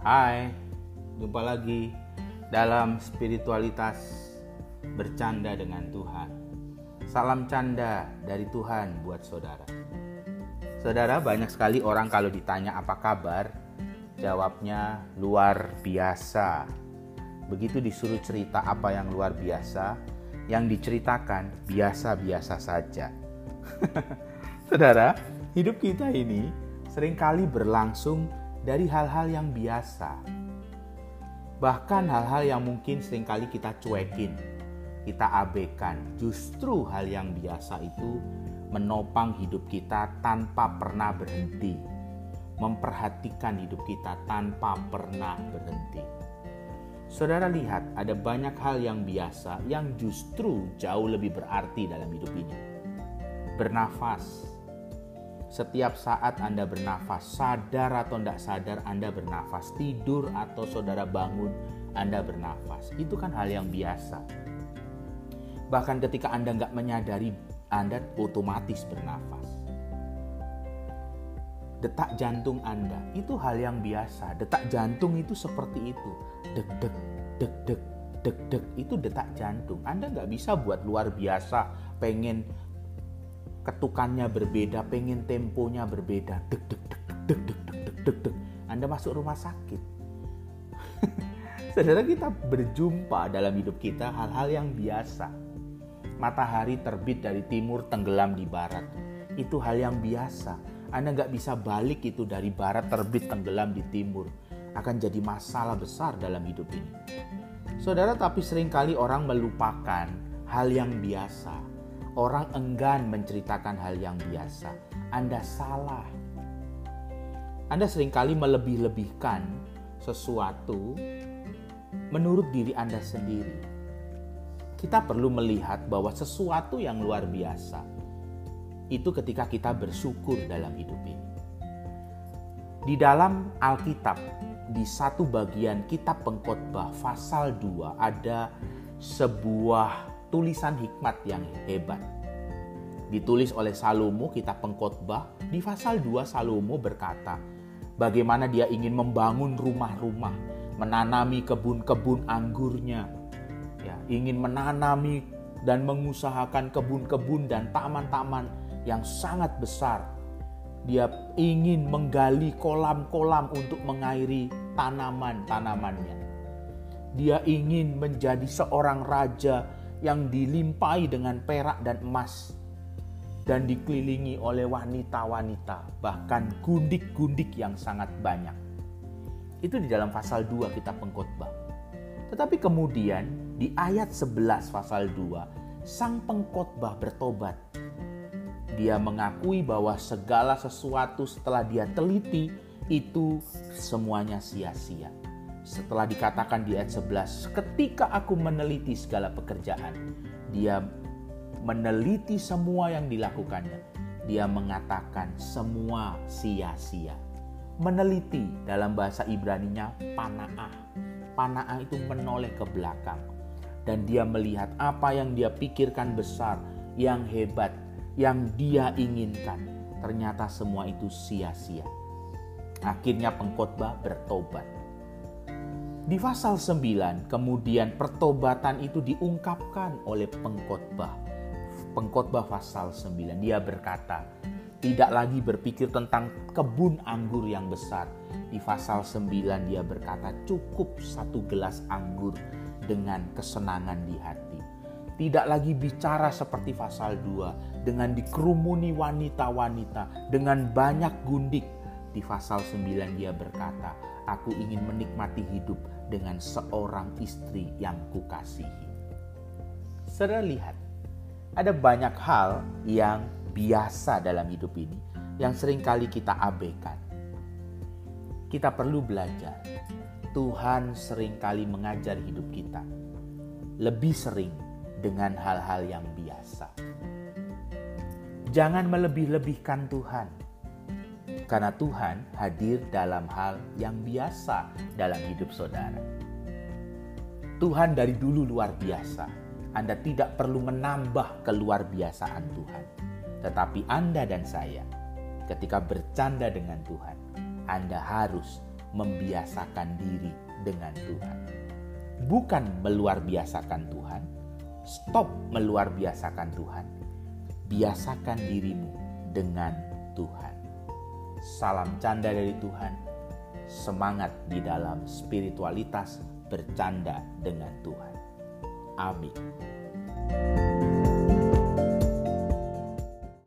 Hai, jumpa lagi dalam spiritualitas bercanda dengan Tuhan. Salam canda dari Tuhan buat saudara. Saudara, banyak sekali orang kalau ditanya apa kabar, jawabnya luar biasa. Begitu disuruh cerita apa yang luar biasa, yang diceritakan biasa-biasa saja. saudara, hidup kita ini sering kali berlangsung dari hal-hal yang biasa. Bahkan hal-hal yang mungkin sering kali kita cuekin, kita abaikan. Justru hal yang biasa itu menopang hidup kita tanpa pernah berhenti. Memperhatikan hidup kita tanpa pernah berhenti. Saudara lihat, ada banyak hal yang biasa yang justru jauh lebih berarti dalam hidup ini. Bernafas, setiap saat Anda bernafas, sadar atau tidak sadar Anda bernafas, tidur atau saudara bangun Anda bernafas. Itu kan hal yang biasa. Bahkan ketika Anda nggak menyadari, Anda otomatis bernafas. Detak jantung Anda itu hal yang biasa. Detak jantung itu seperti itu. Deg deg deg deg deg deg itu detak jantung. Anda nggak bisa buat luar biasa pengen ketukannya berbeda, pengen temponya berbeda. Deg deg deg deg deg deg deg deg deg. Anda masuk rumah sakit. Saudara kita berjumpa dalam hidup kita hal-hal yang biasa. Matahari terbit dari timur tenggelam di barat. Itu hal yang biasa. Anda nggak bisa balik itu dari barat terbit tenggelam di timur. Akan jadi masalah besar dalam hidup ini. Saudara, tapi sering kali orang melupakan hal yang biasa Orang enggan menceritakan hal yang biasa. Anda salah. Anda sering kali melebih-lebihkan sesuatu menurut diri Anda sendiri. Kita perlu melihat bahwa sesuatu yang luar biasa itu ketika kita bersyukur dalam hidup ini. Di dalam Alkitab, di satu bagian kitab pengkhotbah pasal 2 ada sebuah tulisan hikmat yang hebat. Ditulis oleh Salomo, kita pengkhotbah, di pasal 2 Salomo berkata, bagaimana dia ingin membangun rumah-rumah, menanami kebun-kebun anggurnya, ya, ingin menanami dan mengusahakan kebun-kebun dan taman-taman yang sangat besar. Dia ingin menggali kolam-kolam untuk mengairi tanaman-tanamannya. Dia ingin menjadi seorang raja yang dilimpahi dengan perak dan emas dan dikelilingi oleh wanita-wanita, bahkan gundik-gundik yang sangat banyak. Itu di dalam pasal 2 kita pengkhotbah. Tetapi kemudian di ayat 11 pasal 2, sang pengkhotbah bertobat. Dia mengakui bahwa segala sesuatu setelah dia teliti itu semuanya sia-sia setelah dikatakan di ayat 11, ketika aku meneliti segala pekerjaan, dia meneliti semua yang dilakukannya. Dia mengatakan semua sia-sia. Meneliti dalam bahasa Ibrani-nya pana'ah. Pana'ah itu menoleh ke belakang. Dan dia melihat apa yang dia pikirkan besar, yang hebat, yang dia inginkan. Ternyata semua itu sia-sia. Akhirnya pengkhotbah bertobat di pasal 9 kemudian pertobatan itu diungkapkan oleh pengkhotbah. Pengkhotbah pasal 9 dia berkata, tidak lagi berpikir tentang kebun anggur yang besar. Di pasal 9 dia berkata cukup satu gelas anggur dengan kesenangan di hati. Tidak lagi bicara seperti pasal 2 dengan dikerumuni wanita-wanita dengan banyak gundik. Di pasal 9 dia berkata, aku ingin menikmati hidup dengan seorang istri yang kukasihi. Saudara lihat, ada banyak hal yang biasa dalam hidup ini yang sering kali kita abaikan. Kita perlu belajar. Tuhan sering kali mengajar hidup kita. Lebih sering dengan hal-hal yang biasa. Jangan melebih-lebihkan Tuhan karena Tuhan hadir dalam hal yang biasa dalam hidup saudara. Tuhan dari dulu luar biasa. Anda tidak perlu menambah keluar biasaan Tuhan. Tetapi Anda dan saya ketika bercanda dengan Tuhan, Anda harus membiasakan diri dengan Tuhan. Bukan meluar biasakan Tuhan, stop meluar biasakan Tuhan. Biasakan dirimu dengan Tuhan. Salam canda dari Tuhan. Semangat di dalam spiritualitas bercanda dengan Tuhan. Amin.